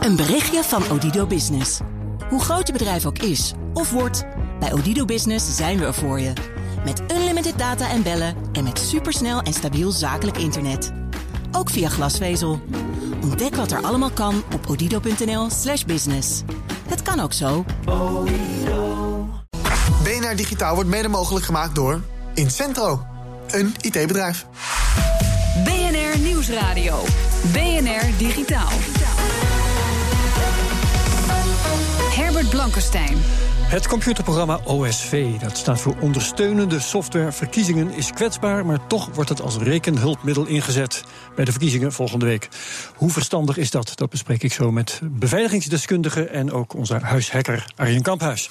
Een berichtje van Odido Business. Hoe groot je bedrijf ook is of wordt, bij Odido Business zijn we er voor je. Met unlimited data en bellen en met supersnel en stabiel zakelijk internet. Ook via glasvezel. Ontdek wat er allemaal kan op odido.nl/slash business. Het kan ook zo. BNR Digitaal wordt mede mogelijk gemaakt door Incentro, een IT-bedrijf. BNR Nieuwsradio. BNR Digitaal. Herbert Blankenstein. Het computerprogramma OSV, dat staat voor Ondersteunende Software Verkiezingen, is kwetsbaar, maar toch wordt het als rekenhulpmiddel ingezet bij de verkiezingen volgende week. Hoe verstandig is dat? Dat bespreek ik zo met beveiligingsdeskundige en ook onze huishacker Arjen Kamphuis.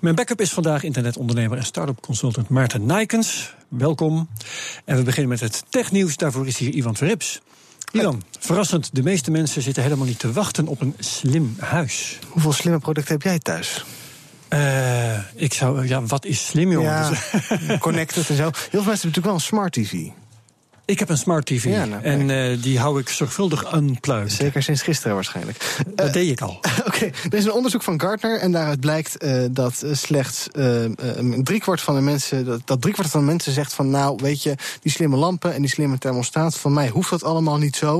Mijn backup is vandaag internetondernemer en start-up consultant Maarten Nijkens. Welkom. En we beginnen met het technieuws. Daarvoor is hier Ivan Verrips. Ivan, verrassend, de meeste mensen zitten helemaal niet te wachten op een slim huis. Hoeveel slimme producten heb jij thuis? Uh, ik zou, ja, wat is slim, jongen? Ja, connected en zo. Heel veel mensen hebben natuurlijk wel een smart TV. Ik heb een smart TV ja, nou, en uh, die hou ik zorgvuldig unplugged. Zeker sinds gisteren waarschijnlijk. Dat uh, deed ik al. Oké, okay. er is een onderzoek van Gartner en daaruit blijkt uh, dat slechts driekwart van de mensen, dat, dat driekwart van de mensen zegt van nou, weet je, die slimme lampen en die slimme thermostaat, van mij hoeft dat allemaal niet zo.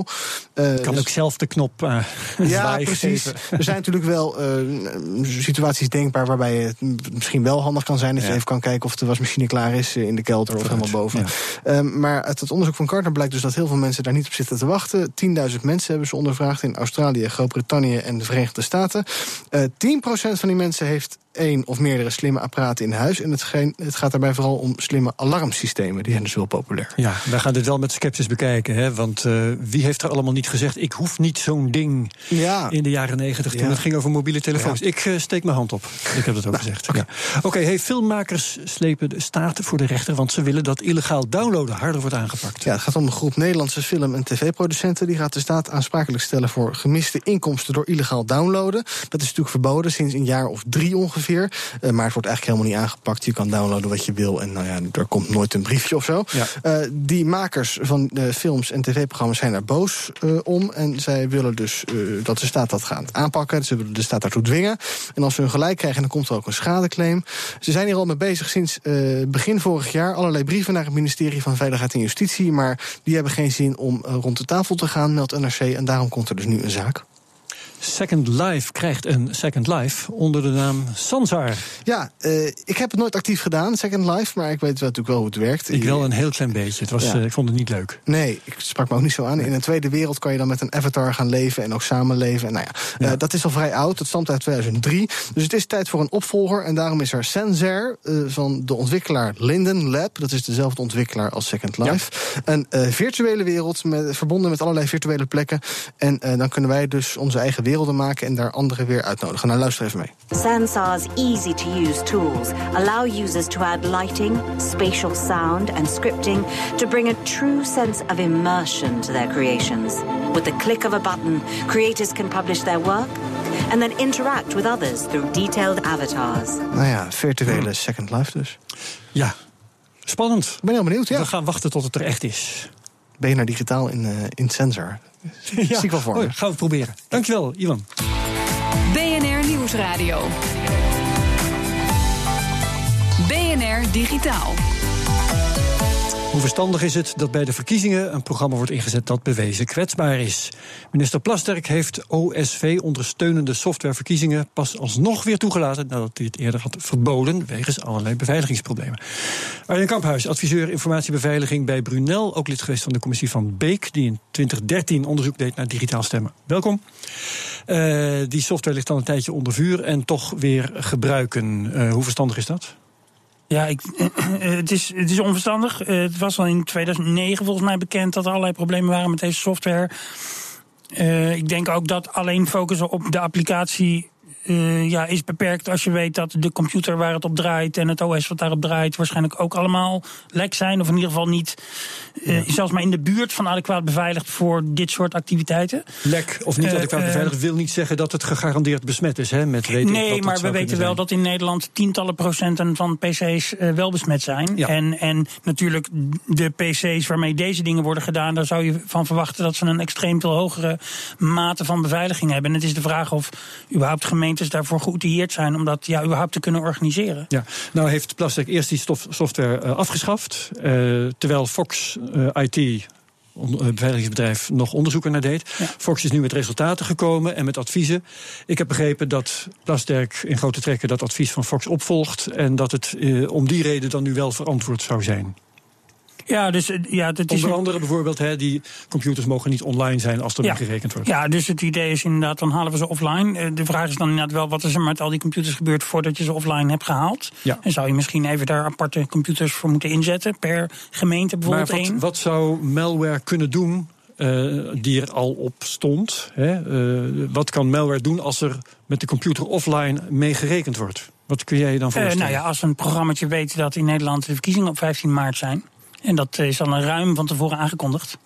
Ik kan dus, ook zelf de knop Ja, precies. Er zijn natuurlijk wel situaties denkbaar waarbij het misschien wel handig kan zijn dat ja. je even kan kijken of de wasmachine klaar is in de kelder of helemaal boven. Ja. maar uit het onderzoek van Gartner blijkt dus dat heel veel mensen daar niet op zitten te wachten. 10.000 mensen hebben ze ondervraagd in Australië, Groot-Brittannië en de Verenigde Staten. Uh, 10% van die mensen heeft één of meerdere slimme apparaten in huis. En het, geen, het gaat daarbij vooral om slimme alarmsystemen. Die zijn dus wel populair. Ja, wij gaan dit wel met sceptisch bekijken. Hè? Want uh, wie heeft er allemaal niet gezegd... ik hoef niet zo'n ding ja. in de jaren negentig... toen ja. het ging over mobiele telefoons. Ja. Ik uh, steek mijn hand op. Ik heb dat ook nou, gezegd. Oké, okay. okay, hey, filmmakers slepen de staat voor de rechter... want ze willen dat illegaal downloaden harder wordt aangepakt. Ja, het gaat om een groep Nederlandse film- en tv-producenten. Die gaat de staat aansprakelijk stellen voor gemiste inkomsten... door illegaal downloaden. Dat is natuurlijk verboden sinds een jaar of drie ongeveer... Uh, maar het wordt eigenlijk helemaal niet aangepakt. Je kan downloaden wat je wil en nou ja, er komt nooit een briefje of zo. Ja. Uh, die makers van de films en tv-programma's zijn daar boos uh, om. En zij willen dus dat de staat dat gaat aanpakken. Ze willen de staat daartoe dwingen. En als ze hun gelijk krijgen, dan komt er ook een schadeclaim. Ze zijn hier al mee bezig sinds begin vorig jaar. Allerlei brieven naar het ministerie van Veiligheid en Justitie. Maar die hebben geen zin om rond de tafel te gaan, meldt NRC. En daarom komt er dus nu een zaak. Second Life krijgt een Second Life onder de naam Sansar. Ja, uh, ik heb het nooit actief gedaan, Second Life, maar ik weet wel natuurlijk wel hoe het werkt. Ik wel een heel klein beetje. Het was, ja. uh, ik vond het niet leuk. Nee, ik sprak me ook niet zo aan. In een tweede wereld kan je dan met een avatar gaan leven en ook samenleven. En nou ja, ja. Uh, dat is al vrij oud. Dat stamt uit 2003. Dus het is tijd voor een opvolger. En daarom is er Sensor van de ontwikkelaar Linden Lab. Dat is dezelfde ontwikkelaar als Second Life. Ja. Een virtuele wereld met, verbonden met allerlei virtuele plekken. En dan kunnen wij dus onze eigen werelden maken en daar anderen weer uitnodigen. Nou, luister even mee. Sansar's easy-to-use tools allow users to add lighting, spatial sound and scripting to bring a true sense of immersion to their creations. With the click of a button, creators can publish their work and then interact with others through detailed avatars. Nou ja, virtuele. Second Life dus. Ja, spannend. Ik ben heel benieuwd, ja. We gaan wachten tot het er echt is. BNR Digitaal in, uh, in Sensor. Ja, zie ik wel voor oh, gaan we het proberen. Dankjewel, Ivan. BNR Nieuwsradio. BNR Digitaal. Hoe verstandig is het dat bij de verkiezingen een programma wordt ingezet dat bewezen kwetsbaar is? Minister Plasterk heeft OSV ondersteunende softwareverkiezingen pas alsnog weer toegelaten nadat hij het eerder had verboden wegens allerlei beveiligingsproblemen. Arjen Kamphuis, adviseur informatiebeveiliging bij Brunel, ook lid geweest van de commissie van Beek, die in 2013 onderzoek deed naar digitaal stemmen. Welkom. Uh, die software ligt al een tijdje onder vuur en toch weer gebruiken. Uh, hoe verstandig is dat? Ja, ik, het, is, het is onverstandig. Het was al in 2009 volgens mij bekend dat er allerlei problemen waren met deze software. Uh, ik denk ook dat alleen focussen op de applicatie eh, ja, is beperkt als je weet dat de computer waar het op draait en het OS wat daarop draait waarschijnlijk ook allemaal lek zijn. Of in ieder geval niet, uh, zelfs maar in de buurt van adequaat beveiligd voor dit soort activiteiten. Lek of niet Eh, adequaat eh, beveiligd wil niet zeggen dat het gegarandeerd besmet is. Hè, met weet Nee, dat maar we weten wel zijn. dat in Nederland tientallen procenten van PC's eh, wel besmet zijn. Ja. En, en natuurlijk de PC's waarmee deze dingen worden gedaan, daar zou je van verwachten dat ze een extreem veel hogere mate van beveiliging hebben. En het is de vraag of überhaupt gemeentes daarvoor geoutilleerd zijn om dat ja, überhaupt te kunnen organiseren. Ja, nou heeft Plastic eerst die stof, software eh, afgeschaft. eh, terwijl Fox eh, IT, beveiligingsbedrijf, nog onderzoeken naar deed. Ja. Fox is nu met resultaten gekomen en met adviezen. Ik heb begrepen dat Plasterk in grote trekken dat advies van Fox opvolgt. En dat het eh, om die reden dan nu wel verantwoord zou zijn. Ja, dus eh, ja, het is Onder andere bijvoorbeeld, hè, die computers mogen niet online zijn als er Ja. mee gerekend wordt. Ja, dus het idee is inderdaad, dan halen we ze offline. Eh, De vraag is dan inderdaad wel, wat is er met al die computers gebeurd voordat je ze offline hebt gehaald? Ja. En zou je misschien even daar aparte computers voor moeten inzetten, per gemeente Maar bijvoorbeeld wat, één? wat zou malware kunnen doen eh, die er al op stond? Hè? Wat kan malware doen als er met de computer offline mee gerekend wordt? Wat kun jij je dan Eh, voorstellen? nou ja, als een programmaatje weet dat in Nederland de verkiezingen op 15 maart zijn. En dat is een ruim van tevoren aangekondigd.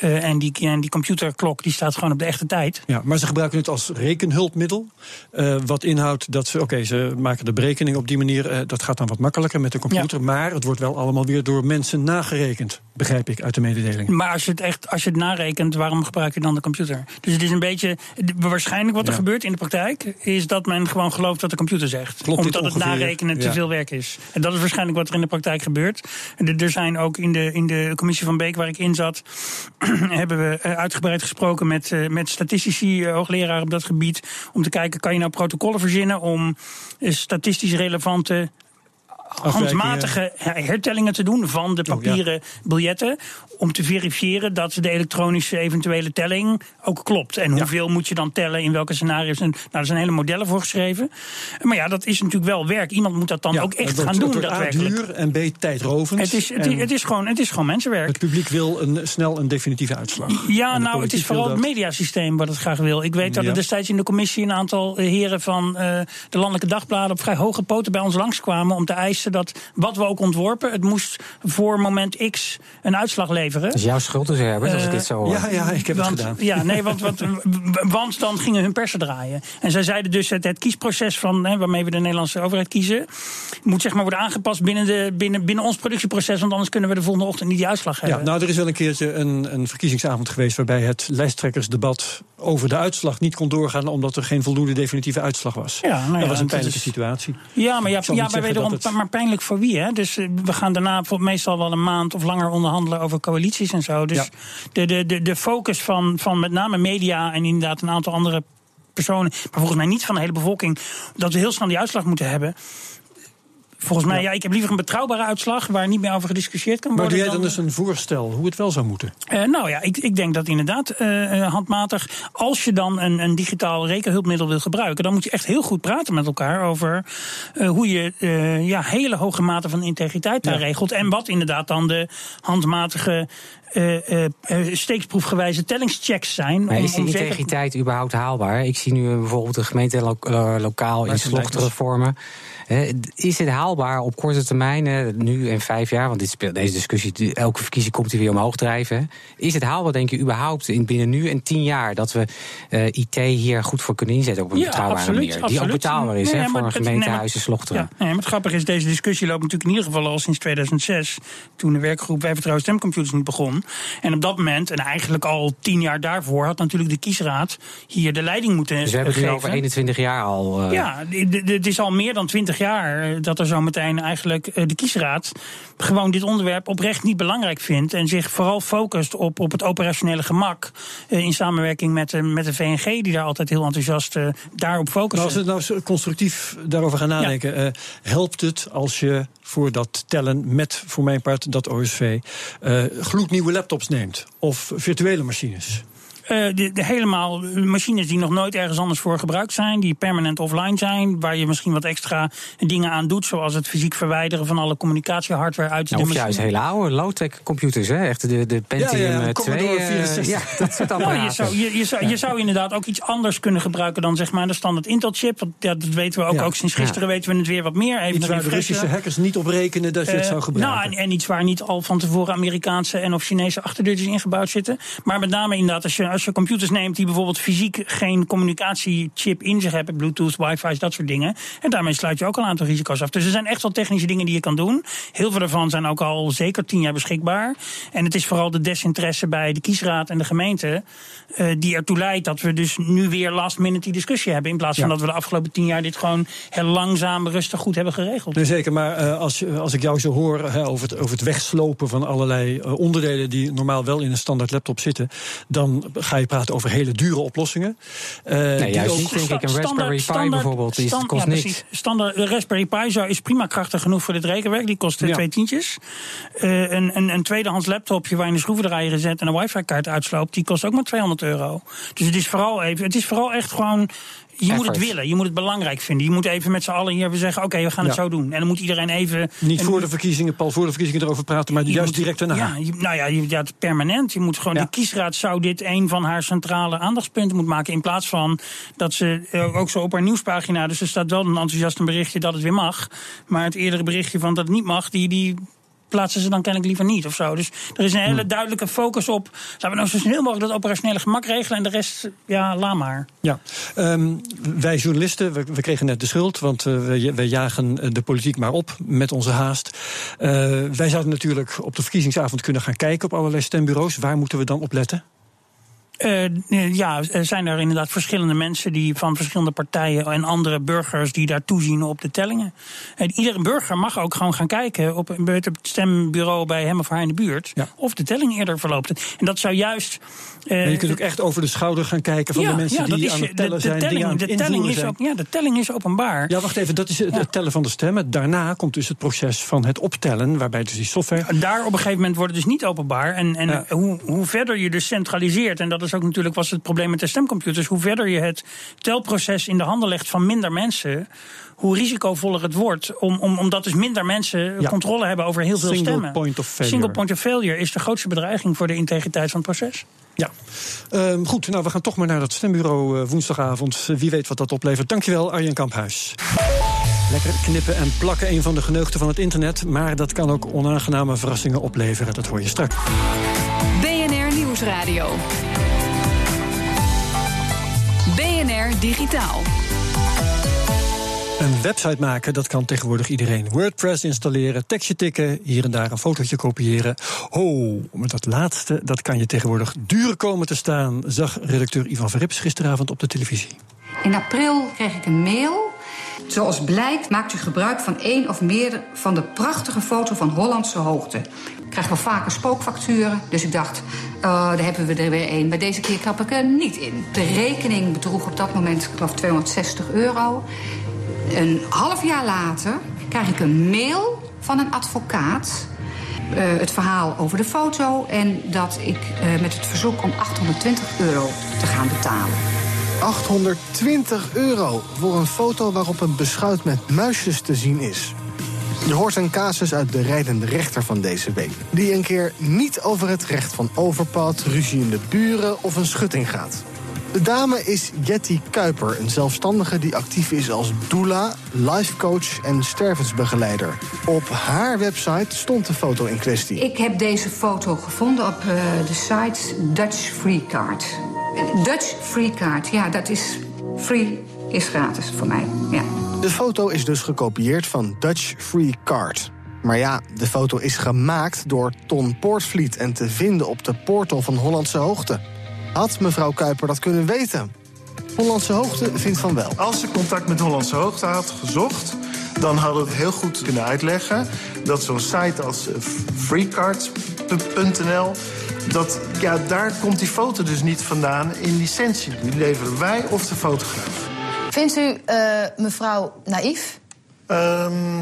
Eh, en, die, en die computerklok die staat gewoon op de echte tijd. Ja, maar ze gebruiken het als rekenhulpmiddel. eh, wat inhoudt dat ze, oké, ze maken de berekening op die manier. eh, dat gaat dan wat makkelijker met de computer. Maar het wordt wel allemaal weer door mensen nagerekend. Begrijp ik uit de mededeling. Maar als je het echt, als je het narekent, waarom gebruik je dan de computer? Dus het is een beetje. Waarschijnlijk wat er Ja. gebeurt in de praktijk, is dat men gewoon gelooft wat de computer zegt. Klopt Omdat het narekenen te veel werk is. En dat is waarschijnlijk wat er in de praktijk gebeurt. En er- er zijn ook in de, in de commissie van Beek waar ik in zat, hebben we eh, uitgebreid gesproken met, eh, met statistici, eh, hoogleraren op dat gebied. Om te kijken, kan je nou protocollen verzinnen om statistisch relevante. Handmatige hertellingen te doen van de Oh, papieren biljetten. Om te verifiëren dat de elektronische eventuele telling ook klopt. En hoeveel moet je dan tellen in welke scenario's. En, nou, er zijn hele modellen voor geschreven. Maar ja, dat is natuurlijk wel werk. Iemand moet dat dan ook echt gaan doen, Het wordt duur en B, tijdrovend. Het is, het, is, het, is gewoon, het is gewoon mensenwerk. het publiek wil een, snel een definitieve uitslag. Ja, nou, het is vooral het mediasysteem wat het graag wil. Ik weet dat er destijds in de commissie een aantal eh, heren van eh, de landelijke dagbladen op vrij hoge poten bij ons langskwamen om te eisen dat wat we ook ontworpen, het moest voor moment X een uitslag leveren. Dat is jouw schuld dus, Herbert, als ik Eh, dit zo hoor. Ja, ja, ik heb want, het gedaan. Ja, nee, want, want, want dan gingen hun persen draaien. En zij zeiden dus het, het kiesproces van, hè, waarmee we de Nederlandse overheid kiezen, moet zeg maar worden aangepast binnen, de, binnen, binnen ons productieproces, want anders kunnen we de volgende ochtend niet die uitslag hebben. Ja, nou, er is wel een keertje een, een verkiezingsavond geweest waarbij het lijsttrekkersdebat over de uitslag niet kon doorgaan omdat er geen voldoende definitieve uitslag was. Ja, nou ja, dat was een pijnlijke is- situatie. Ja, maar ja, ja maar, wederom, dat het- maar pijnlijk voor wie? Hè? Dus eh, we gaan daarna voor- meestal wel een maand of langer onderhandelen over coalities en zo. Dus Ja. de, de, de, de focus van, van met name media en inderdaad een aantal andere personen, maar volgens mij niet van de hele bevolking, dat we heel snel die uitslag moeten hebben. Volgens mij, ja. ik heb liever een betrouwbare uitslag waar niet meer over gediscussieerd kan Maar worden. doe jij dan dan- dus een voorstel hoe het wel zou moeten? Eh, nou ja, ik, ik denk dat inderdaad eh, eh, handmatig. Als je dan een, een digitaal rekenhulpmiddel wil gebruiken, dan moet je echt heel goed praten met elkaar over eh, hoe je eh, ja, hele hoge mate van integriteit daar Ja. regelt. En wat inderdaad dan de handmatige. eh, eh, eh, steeksproefgewijze tellingschecks zijn. Maar om- is die om integriteit überhaupt haalbaar? Ik zie nu bijvoorbeeld de gemeente lo- lokaal in slochteren vormen. Is het haalbaar op korte termijn, nu en vijf jaar? Want dit speelt, deze discussie, elke verkiezing komt die weer omhoog drijven. Is het haalbaar, denk je, überhaupt in binnen nu en tien jaar... dat we eh, IT hier goed voor kunnen inzetten op een Ja, betrouwbare absoluut, manier? Die ook betaalbaar is Nee, hè, voor een gemeentehuis maar- slochteren. Ja, nee, maar het grappige is, deze discussie loopt natuurlijk in ieder geval al sinds 2006. Toen de werkgroep Wij Vertrouwen Stemcomputers niet begon. En op dat moment, en eigenlijk al tien jaar daarvoor, had natuurlijk de kiesraad hier de leiding moeten Dus we hebben het nu over 21 jaar al. eh, Ja, het is al meer dan twintig jaar eh, dat er zo meteen eigenlijk eh, de kiesraad gewoon dit onderwerp oprecht niet belangrijk vindt. En zich vooral focust op, op het operationele gemak. eh, in samenwerking met, de met de VNG, die daar altijd heel enthousiast daarop Nou, focussen. als we nou constructief daarover gaan nadenken, helpt het als je voor dat tellen met, voor mijn part, dat OSV, gloednieuwe laptops neemt of virtuele machines? Uh, de, de, helemaal machines die nog nooit ergens anders voor gebruikt zijn, die permanent offline zijn, waar je misschien wat extra dingen aan doet, zoals het fysiek verwijderen van alle communicatiehardware uit nou, de of machine. juist hele oude low-tech computers, hè? Echt de, de Pentium Ja, ja, ja, 2. Commodore eh, 64. ja, dat soort Nou, apparaten. je, zou, je, je, zou, je zou inderdaad ook iets anders kunnen gebruiken dan zeg maar de standaard Intel-chip. Want ja, dat weten we ook. Ja. Ook sinds gisteren weten we het weer wat meer. Even Iets waar de. Russische hackers niet op rekenen dat je het Eh, zou gebruiken. Nou, en, en iets waar niet al van tevoren Amerikaanse en of Chinese achterdeurtjes ingebouwd zitten. Maar met name inderdaad, als je, als je computers neemt die bijvoorbeeld fysiek geen communicatiechip in zich hebben, Bluetooth, wifi's, dat soort dingen. En daarmee sluit je ook al een aantal risico's af. Dus er zijn echt wel technische dingen die je kan doen. Heel veel daarvan zijn ook al zeker tien jaar beschikbaar. En het is vooral de desinteresse bij de kiesraad en de gemeente eh, die ertoe leidt dat we dus nu weer last minute die discussie hebben. In plaats van Ja. dat we de afgelopen tien jaar dit gewoon heel langzaam, rustig, goed hebben geregeld. Nee, zeker, maar eh, als, als ik jou zo hoor hè, over, het, over het wegslopen van allerlei eh, onderdelen die normaal wel in een standaard laptop zitten, dan ga je praten over hele dure oplossingen. Eh, Nee, die juist ook- niet, denk ik. Een Raspberry Pi standaard- bijvoorbeeld, die kost ja, niks. precies. Standaard de Raspberry Pi zo is prima krachtig genoeg voor dit rekenwerk. Die kost eh, Ja. twee tientjes. Eh, een, een, een tweedehands laptopje waar je een schroevendraaier in zet en een wifi-kaart uitsloopt, die kost ook maar 200 euro. Dus het is vooral even, het is vooral echt gewoon. Je moet het willen, je moet het belangrijk vinden. Je moet even met z'n allen hier zeggen: oké, we gaan het zo doen. En dan moet iedereen even. niet voor de verkiezingen, Paul, voor de verkiezingen erover praten, maar juist moet- direct daarna. Ja, je- nou ja, je, ja, permanent. Je moet gewoon. De kiesraad zou dit een van haar centrale aandachtspunten moeten maken. In plaats van dat ze eh, ook zo op haar nieuwspagina. Dus er staat wel een enthousiast berichtje dat het weer mag. Maar het eerdere berichtje van dat het niet mag, die. die plaatsen ze dan kennelijk liever niet of zo. Dus er is een hele duidelijke focus op... laten we nou zo snel mogelijk dat operationele gemak regelen... en de rest, ja, laat maar. Ja, Ehm, wij journalisten, we, we kregen net de schuld, want eh, we, we jagen eh, de politiek maar op met onze haast. Eh, wij zouden natuurlijk op de verkiezingsavond kunnen gaan kijken op allerlei stembureaus. Waar moeten we dan op letten? Eh, ja, er zijn er inderdaad verschillende mensen die van verschillende partijen en andere burgers die daar toezien op de tellingen. En iedere burger mag ook gewoon gaan kijken op, het stembureau bij hem of haar in de buurt Ja. of de telling eerder verloopt. En dat zou juist. Eh, je kunt ook echt over de schouder gaan kijken van de mensen die is- aan het tellen de, de zijn, telling, aan de telling is ja, de telling is openbaar. Ja, wacht even, dat is het, tellen van de stemmen. Daarna komt dus het proces van het optellen, waarbij dus die software... Daar op een gegeven moment wordt het dus niet openbaar. En, en hoe, hoe verder je dus centraliseert, en dat is ook natuurlijk was het probleem met de stemcomputers, hoe verder je het telproces in de handen legt van minder mensen, hoe risicovoller het wordt. Om, om, omdat dus minder mensen Ja. controle hebben over heel veel Single stemmen. point of failure. Single point of failure is de grootste bedreiging voor de integriteit van het proces. Ja, Ehm, goed. Nou, we gaan toch maar naar dat stembureau eh, woensdagavond. Wie weet wat dat oplevert. Dankjewel, Arjen Kamphuis. Lekker knippen en plakken, een van de geneugten van het internet. Maar dat kan ook onaangename verrassingen opleveren. Dat hoor je straks. BNR Nieuwsradio. BNR Digitaal. Een website maken, dat kan tegenwoordig iedereen. WordPress installeren, tekstje tikken, hier en daar een fotootje kopiëren. Oh, maar dat laatste, dat kan je tegenwoordig duur komen te staan, zag redacteur Ivan Verrips gisteravond op de televisie. In april kreeg ik een mail. Zoals blijkt maakt u gebruik van één of meer van de prachtige foto van Hollandse hoogte. Ik krijg wel vaker spookfacturen, dus ik dacht, oh, daar hebben we er weer één. Maar deze keer klap ik er niet in. De rekening bedroeg op dat moment, ik geloof, 260 euro. Een half jaar later krijg ik een mail van een advocaat. eh, het verhaal over de foto en dat ik eh, met het verzoek om 820 euro te gaan betalen. 820 euro voor een foto waarop een beschuit met muisjes te zien is. Je hoort een casus uit de rijdende rechter van deze week. Die een keer niet over het recht van overpad, ruzie in de buren of een schutting gaat. De dame is Jetty Kuiper, een zelfstandige die actief is als doula, lifecoach en stervensbegeleider. Op haar website stond de foto in kwestie. Ik heb deze foto gevonden op eh, de site Dutch Free Card. Dutch Free Card, ja, dat is free, is gratis voor mij. Ja. De foto is dus gekopieerd van Dutch Free Card. Maar ja, de foto is gemaakt door Ton Poortvliet en te vinden op de portal van Hollandse Hoogte. Had mevrouw Kuiper dat kunnen weten? Hollandse Hoogte vindt van wel. Als ze contact met Hollandse Hoogte had gezocht, dan hadden we het heel goed kunnen uitleggen dat zo'n site als eh, freecards.nl, dat ja, daar komt die foto dus niet vandaan in licentie. Die leveren wij of de fotograaf. Vindt u eh, mevrouw naïef? Ehm,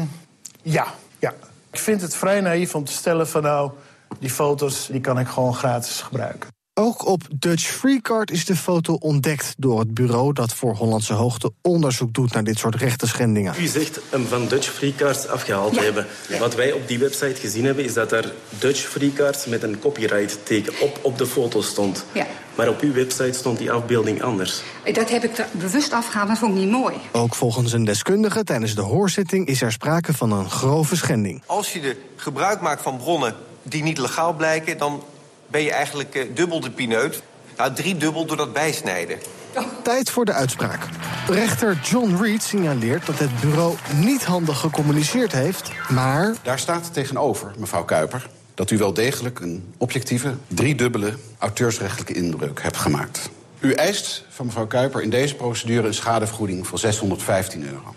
ja, ja. Ik vind het vrij naïef om te stellen van nou, die foto's die kan ik gewoon gratis gebruiken. Ook op Dutch Freecard is de foto ontdekt door het bureau dat voor Hollandse Hoogte onderzoek doet naar dit soort rechtenschendingen. U zegt hem van Dutch Freecards afgehaald te hebben. Wat wij op die website gezien hebben, is dat er Dutch Freecards met een copyright teken op, op de foto stond. Ja. Maar op uw website stond die afbeelding anders. Dat heb ik bewust afgehaald, dat vond ik niet mooi. Ook volgens een deskundige tijdens de hoorzitting is er sprake van een grove schending. Als je de gebruik maakt van bronnen die niet legaal blijken... dan ben je eigenlijk eh, dubbel de pineut. Nou, driedubbel door dat bijsnijden. Tijd voor de uitspraak. Rechter John Reed signaleert dat het bureau niet handig gecommuniceerd heeft, maar... Daar staat tegenover, mevrouw Kuiper, dat u wel degelijk een objectieve, driedubbele auteursrechtelijke inbreuk hebt gemaakt. U eist van mevrouw Kuiper in deze procedure een schadevergoeding van 615 euro.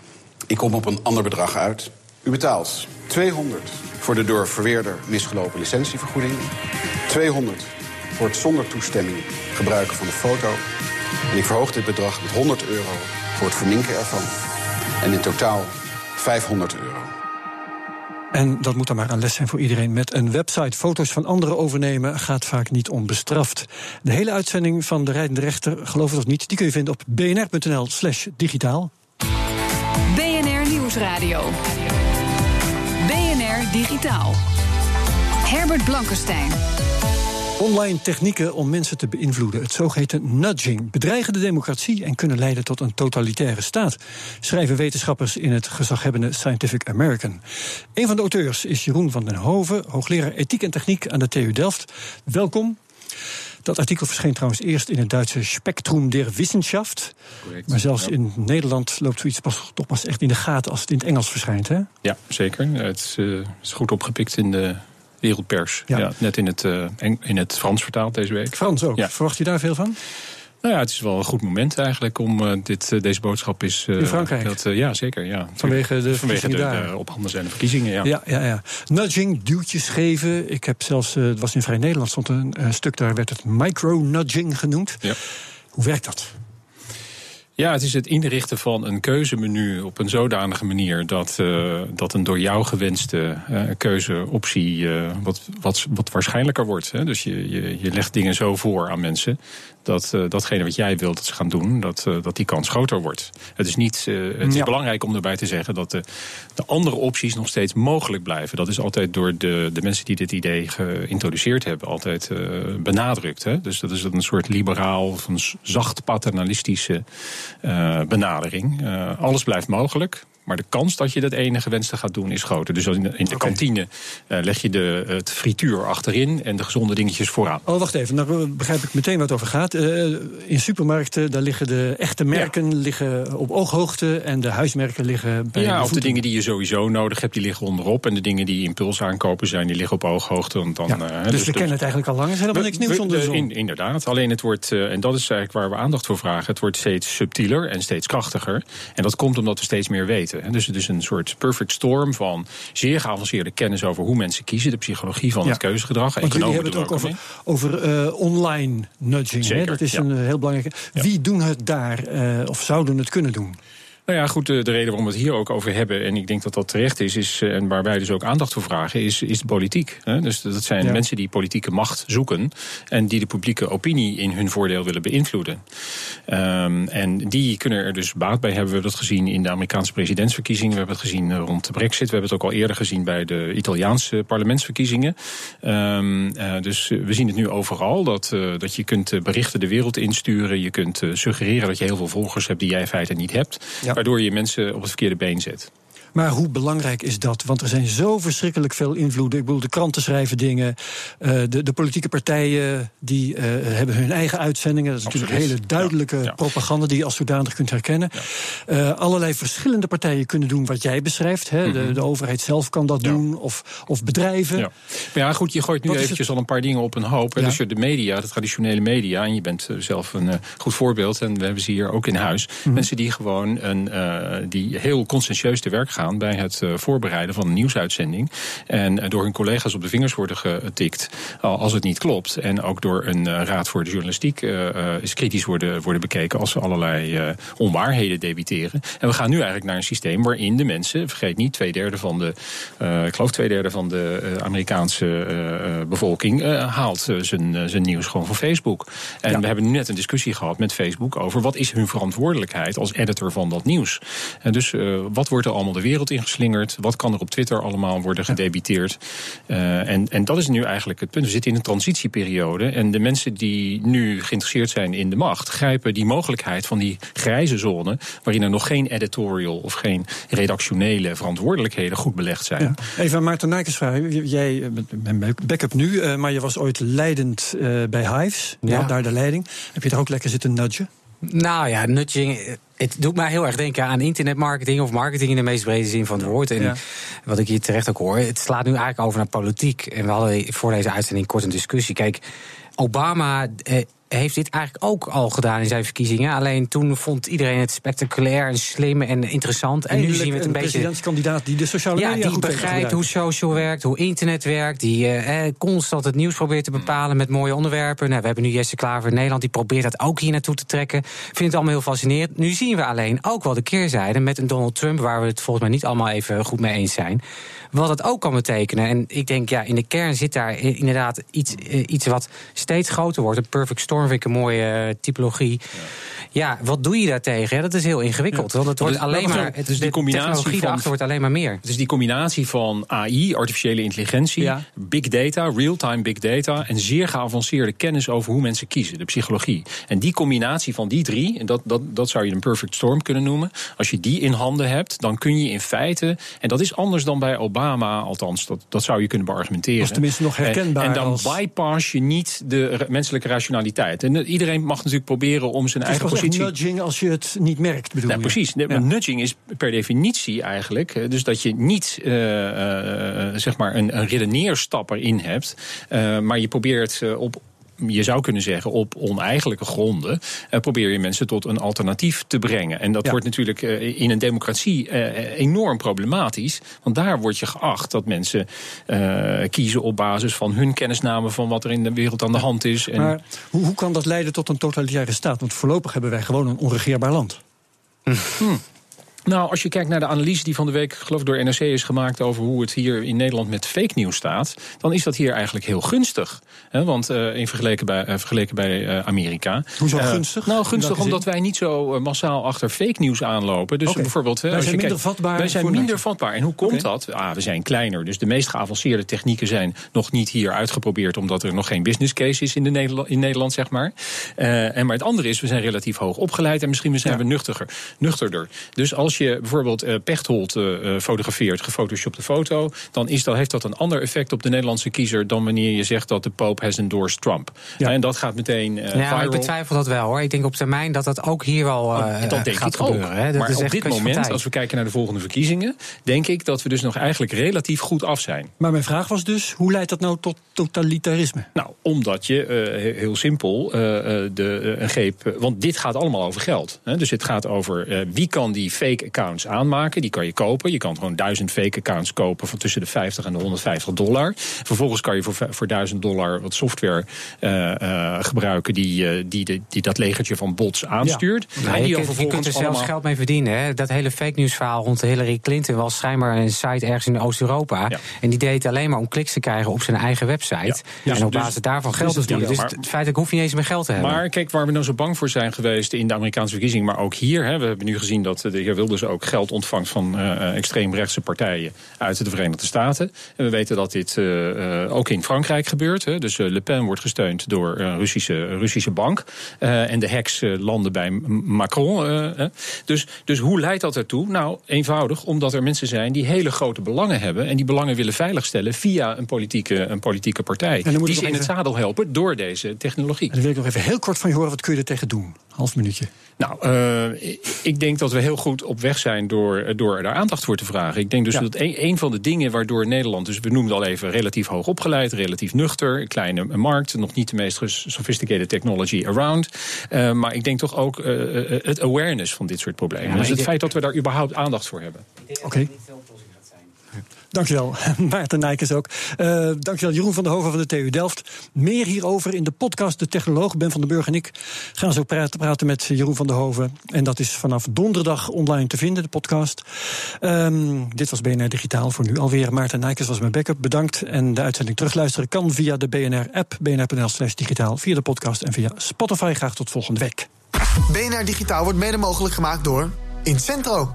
Ik kom op een ander bedrag uit. U betaalt 200 voor de door verweerder misgelopen licentievergoeding, 200 voor het zonder toestemming gebruiken van de foto. En ik verhoog dit bedrag met 100 euro voor het verminken ervan. En in totaal 500 euro. En dat moet dan maar een les zijn voor iedereen. Met een website foto's van anderen overnemen gaat vaak niet onbestraft. De hele uitzending van de Rijdende Rechter, geloof het of niet, die kun je vinden op bnr.nl/slash digitaal. BNR Nieuwsradio. Digitaal. Herbert Blankenstein. Online technieken om mensen te beïnvloeden, het zogeheten nudging, bedreigen de democratie en kunnen leiden tot een totalitaire staat, schrijven wetenschappers in het gezaghebbende Scientific American. Een van de auteurs is Jeroen van den Hoven, hoogleraar ethiek en techniek aan de TU Delft. Welkom. Dat artikel verscheen trouwens eerst in het Duitse Spektrum der Wissenschaft. Correct, maar zelfs ja. in Nederland loopt zoiets pas, toch pas echt in de gaten als het in het Engels verschijnt. Hè? Ja, zeker. Het is, eh, is goed opgepikt in de wereldpers. Ja. Ja. net in het, eh, in het Frans vertaald deze week. Frans ook. Ja. Verwacht je daar veel van? Nou ja, het is wel een goed moment eigenlijk om eh, dit, eh, deze boodschap is. eh, In Frankrijk? Dat, ja, zeker. Ja. Vanwege de Vanwege de, de op handen zijnde verkiezingen. Ja. Ja, ja, ja. Nudging, duwtjes geven. Ik heb zelfs, het was in Vrij Nederland, stond een stuk daar, werd het micro-nudging genoemd. Ja. Hoe werkt dat? Ja, het is het inrichten van een keuzemenu op een zodanige manier dat, dat een door jou gewenste keuzeoptie wat, wat, wat waarschijnlijker wordt. Hè. Dus je, je, je legt dingen zo voor aan mensen dat eh, datgene wat jij wilt dat ze gaan doen, dat, eh, dat die kans groter wordt. Het is, niet, eh, het is Ja. belangrijk om erbij te zeggen dat de, de andere opties nog steeds mogelijk blijven. Dat is altijd door de, de mensen die dit idee geïntroduceerd hebben altijd benadrukt. Hè. Dus dat is een soort liberaal of een s- zacht paternalistische benadering. Alles blijft mogelijk. Maar de kans dat je dat ene gewenste gaat doen is groter. Dus in de, in de kantine eh, leg je de, het frituur achterin en de gezonde dingetjes vooraan. Oh, wacht even. Nou begrijp ik meteen wat het over gaat. Eh, in supermarkten, daar liggen de echte merken liggen op ooghoogte... en de huismerken liggen bij ja, de of de dingen die je sowieso nodig hebt, die liggen onderop. En de dingen die impuls aankopen zijn, die liggen op ooghoogte. Want dan, eh, Dus, we kennen het eigenlijk al lang. Er is helemaal niks nieuws onder de zon. in- inderdaad. Alleen het wordt, en dat is eigenlijk waar we aandacht voor vragen, het wordt steeds subtieler en steeds krachtiger. En dat komt omdat we steeds meer weten. Dus het is een soort perfect storm van zeer geavanceerde kennis over hoe mensen kiezen, de psychologie van Ja. het keuzegedrag. Want jullie hebben het ook er over, over eh, online nudging. Hè? Dat is ja. een heel belangrijke. Wie doen het daar, eh, of zouden het kunnen doen? Nou ja, goed, de, de reden waarom we het hier ook over hebben, en ik denk dat dat terecht is, is eh, en waar wij dus ook aandacht voor vragen, is, is de politiek. Hè? Dus dat zijn Ja. mensen die politieke macht zoeken en die de publieke opinie in hun voordeel willen beïnvloeden. Ehm, en die kunnen er dus baat bij hebben. We hebben dat gezien in de Amerikaanse presidentsverkiezingen, we hebben het gezien eh, rond de Brexit, we hebben het ook al eerder gezien bij de Italiaanse parlementsverkiezingen. Ehm, eh, dus we zien het nu overal dat, dat je kunt berichten de wereld insturen, je kunt suggereren dat je heel veel volgers hebt die jij in feite niet hebt. Ja. Waardoor je mensen op het verkeerde been zet. Maar hoe belangrijk is dat? Want er zijn zo verschrikkelijk veel invloeden. Ik bedoel, de kranten schrijven dingen. eh, de, de politieke partijen die eh, hebben hun eigen uitzendingen. Dat is natuurlijk hele duidelijke Ja, ja. propaganda die je als zodanig kunt herkennen. Eh, allerlei verschillende partijen kunnen doen wat jij beschrijft. Hè. de, de overheid zelf kan dat doen. Of, of bedrijven. Mhm. Ja. Maar ja, goed, je gooit nu Wat eventjes al een paar dingen op een hoop. Dus je de media, de traditionele media, en je bent zelf een goed voorbeeld, en we hebben ze hier ook in huis. Mhm. Mensen die gewoon een, die heel conscientieus te werk gaan. Gaan bij het eh, voorbereiden van een nieuwsuitzending. En eh, door hun collega's op de vingers worden getikt al- als het niet klopt. En ook door een eh, raad voor de journalistiek is kritisch worden, worden bekeken als ze allerlei onwaarheden debiteren. En we gaan nu eigenlijk naar een systeem waarin de mensen, vergeet niet, twee derde van de, ik geloof twee derde van de Amerikaanse bevolking haalt zijn, zijn nieuws gewoon van Facebook. En we hebben nu net een discussie gehad met Facebook over wat is hun verantwoordelijkheid als editor van dat nieuws. En dus wat wordt er allemaal de wereld ingeslingerd? Wat kan er op Twitter allemaal worden gedebiteerd? Eh, en, en dat is nu eigenlijk het punt. We zitten in een transitieperiode. En de mensen die nu geïnteresseerd zijn in de macht, grijpen die mogelijkheid van die grijze zone, waarin er nog geen editorial of geen redactionele verantwoordelijkheden goed belegd zijn. Ja. Even aan Maarten Nijkers vragen. Jij eh, bent bij backup nu, eh, maar je was ooit leidend eh, bij Hives. Ja. Ja. Daar de leiding. Heb je daar ook lekker zitten nudgen? Nou ja, nudging. eh, Het doet mij heel erg denken aan internetmarketing of marketing in de meest brede zin van het woord. En Ja. wat ik hier terecht ook hoor, het slaat nu eigenlijk over naar politiek. En we hadden voor deze uitzending kort een discussie. Kijk, Obama. Heeft dit eigenlijk ook al gedaan in zijn verkiezingen. Alleen toen vond iedereen het spectaculair en slim en interessant. En nu zien we het een een beetje. presidentskandidaat die de sociale Ja, media die begrijpt hoe social werkt, hoe internet werkt. Die eh, eh, constant het nieuws probeert te bepalen met mooie onderwerpen. Nou, we hebben nu Jesse Klaver in Nederland, die probeert dat ook hier naartoe te trekken. Vindt het allemaal heel fascinerend. Nu zien we alleen ook wel de keerzijde met een Donald Trump, waar we het volgens mij niet allemaal even goed mee eens zijn. Wat dat ook kan betekenen. En ik denk, ja, in de kern zit daar inderdaad iets, eh, iets wat steeds groter wordt. Een perfect storm vind ik een mooie eh, typologie. Ja. wat doe je daartegen? Ja, dat is heel ingewikkeld. Want het wordt Dus- alleen maar Het dus die de combinatie technologie van- erachter wordt alleen maar meer. Het is die combinatie van AI, artificiële intelligentie, big data, real-time big data en zeer geavanceerde kennis over hoe mensen kiezen, de psychologie. En die combinatie van die drie, en dat, dat, dat zou je een perfect storm kunnen noemen. Als je die in handen hebt, dan kun je in feite, en dat is anders dan bij Obama, althans, dat, dat zou je kunnen beargumenteren. Was tenminste nog herkenbaar En, en dan als- bypass je niet de menselijke rationaliteit. En eh, iedereen mag natuurlijk proberen om zijn Het is eigen positie. nudging als je het niet merkt, bedoel je? precies. Ja. Nudging is per definitie eigenlijk. eh, Dus dat je niet eh, zeg maar een, een redeneerstap erin hebt. maar je probeert op. Je zou kunnen zeggen, op oneigenlijke gronden eh, probeer je mensen tot een alternatief te brengen. En dat wordt natuurlijk eh, in een democratie eh, enorm problematisch. Want daar word je geacht dat mensen kiezen op basis van hun kennisname van wat er in de wereld aan de hand is. En Maar hoe, hoe kan dat leiden tot een totalitaire staat? Want voorlopig hebben wij gewoon een onregeerbaar land. Nou, als je kijkt naar de analyse die van de week, geloof ik, door NRC is gemaakt over hoe het hier in Nederland met fake news staat, dan is dat hier eigenlijk heel gunstig. Hè? Want eh, in vergeleken bij, vergeleken bij eh, Amerika. Hoezo gunstig? Nou, gunstig omdat wij niet zo massaal achter fake news aanlopen. Dus bijvoorbeeld. hè, Wij als zijn je minder kijkt- vatbaar Wij zijn minder vatbaar. En hoe komt dat? Ah, we zijn kleiner. Dus de meest geavanceerde technieken zijn nog niet hier uitgeprobeerd, omdat er nog geen business case is in, de Nederland, in Nederland, zeg maar. En maar het andere is, we zijn relatief hoog opgeleid en misschien zijn we nuchtiger, nuchterder. Dus als je bijvoorbeeld eh, Pechtold eh, fotografeert, gefotoshopte foto, dan is dat, heeft dat een ander effect op de Nederlandse kiezer dan wanneer je zegt dat de Pope has endorsed Trump. En dat gaat meteen eh ja, viral. ik betwijfel dat wel hoor. Ik denk op termijn dat dat ook hier wel eh, Oh, dat denk gaat ik ook. gebeuren. Hè. Dat maar is op echt dit moment, als we kijken naar de volgende verkiezingen, denk ik dat we dus nog eigenlijk relatief goed af zijn. Maar mijn vraag was dus, hoe leidt dat nou tot totalitarisme? Nou, omdat je eh, he- heel simpel eh, eh, de, een greep. want dit gaat allemaal over geld. Hè? Dus het gaat over eh, wie kan die fake accounts aanmaken. Die kan je kopen. Je kan gewoon duizend fake accounts kopen van tussen de 50 en de 150 dollar. Vervolgens kan je voor, voor 1000 dollar wat software eh, eh, gebruiken die, eh, die, de- die dat legertje van bots aanstuurt. En je, die kunt, je kunt er zelfs allemaal- geld mee verdienen. Hè. Dat hele fake news verhaal rond Hillary Clinton was schijnbaar een site ergens in Oost-Europa. En die deed alleen maar om kliks te krijgen op zijn eigen website. Ja, en op dus- basis daarvan dus geld te het- verdienen. ja, Dus maar- het feitelijk hoef je niet eens meer geld te hebben. Maar kijk, waar we nou zo bang voor zijn geweest in de Amerikaanse verkiezingen, maar ook hier. Hè, we hebben nu gezien dat de heer Wilders ook geld ontvangt van eh, extreemrechtse partijen uit de Verenigde Staten. En we weten dat dit eh, eh, ook in Frankrijk gebeurt. Hè. Dus eh, Le Pen wordt gesteund door een Russische, Russische bank. Eh, en de eh, landen bij Macron. eh, dus, dus hoe leidt dat ertoe? Nou, eenvoudig, omdat er mensen zijn die hele grote belangen hebben. En die belangen willen veiligstellen via een politieke, een politieke partij. Die ze in het zadel helpen door deze technologie. En dan wil ik nog even heel kort van je horen, wat kun je er tegen doen? Half minuutje. Nou, eh, ik denk dat we heel goed op weg zijn door, door daar aandacht voor te vragen. Ik denk dus dat een, een van de dingen waardoor Nederland, dus we noemden al even relatief hoog opgeleid, relatief nuchter, een kleine markt, nog niet de meest sophisticated technology around. Eh, maar ik denk toch ook eh, eh, het awareness van dit soort problemen. dus het denk- feit dat we daar überhaupt aandacht voor hebben. Oké. Dankjewel, Maarten Nijkens ook. Uh, dankjewel, Jeroen van der Hoven van de TU Delft. Meer hierover in de podcast De Technoloog. Ben van den Burg en ik gaan zo praten, praten met Jeroen van der Hoven. En dat is vanaf donderdag online te vinden, de podcast. Um, dit was BNR Digitaal voor nu alweer. Maarten Nijkens was mijn backup. Bedankt. En de uitzending terugluisteren kan via de BNR-app, bnr.nl slash digitaal, via de podcast en via Spotify. Graag tot volgende week. BNR Digitaal wordt mede mogelijk gemaakt door Incentro,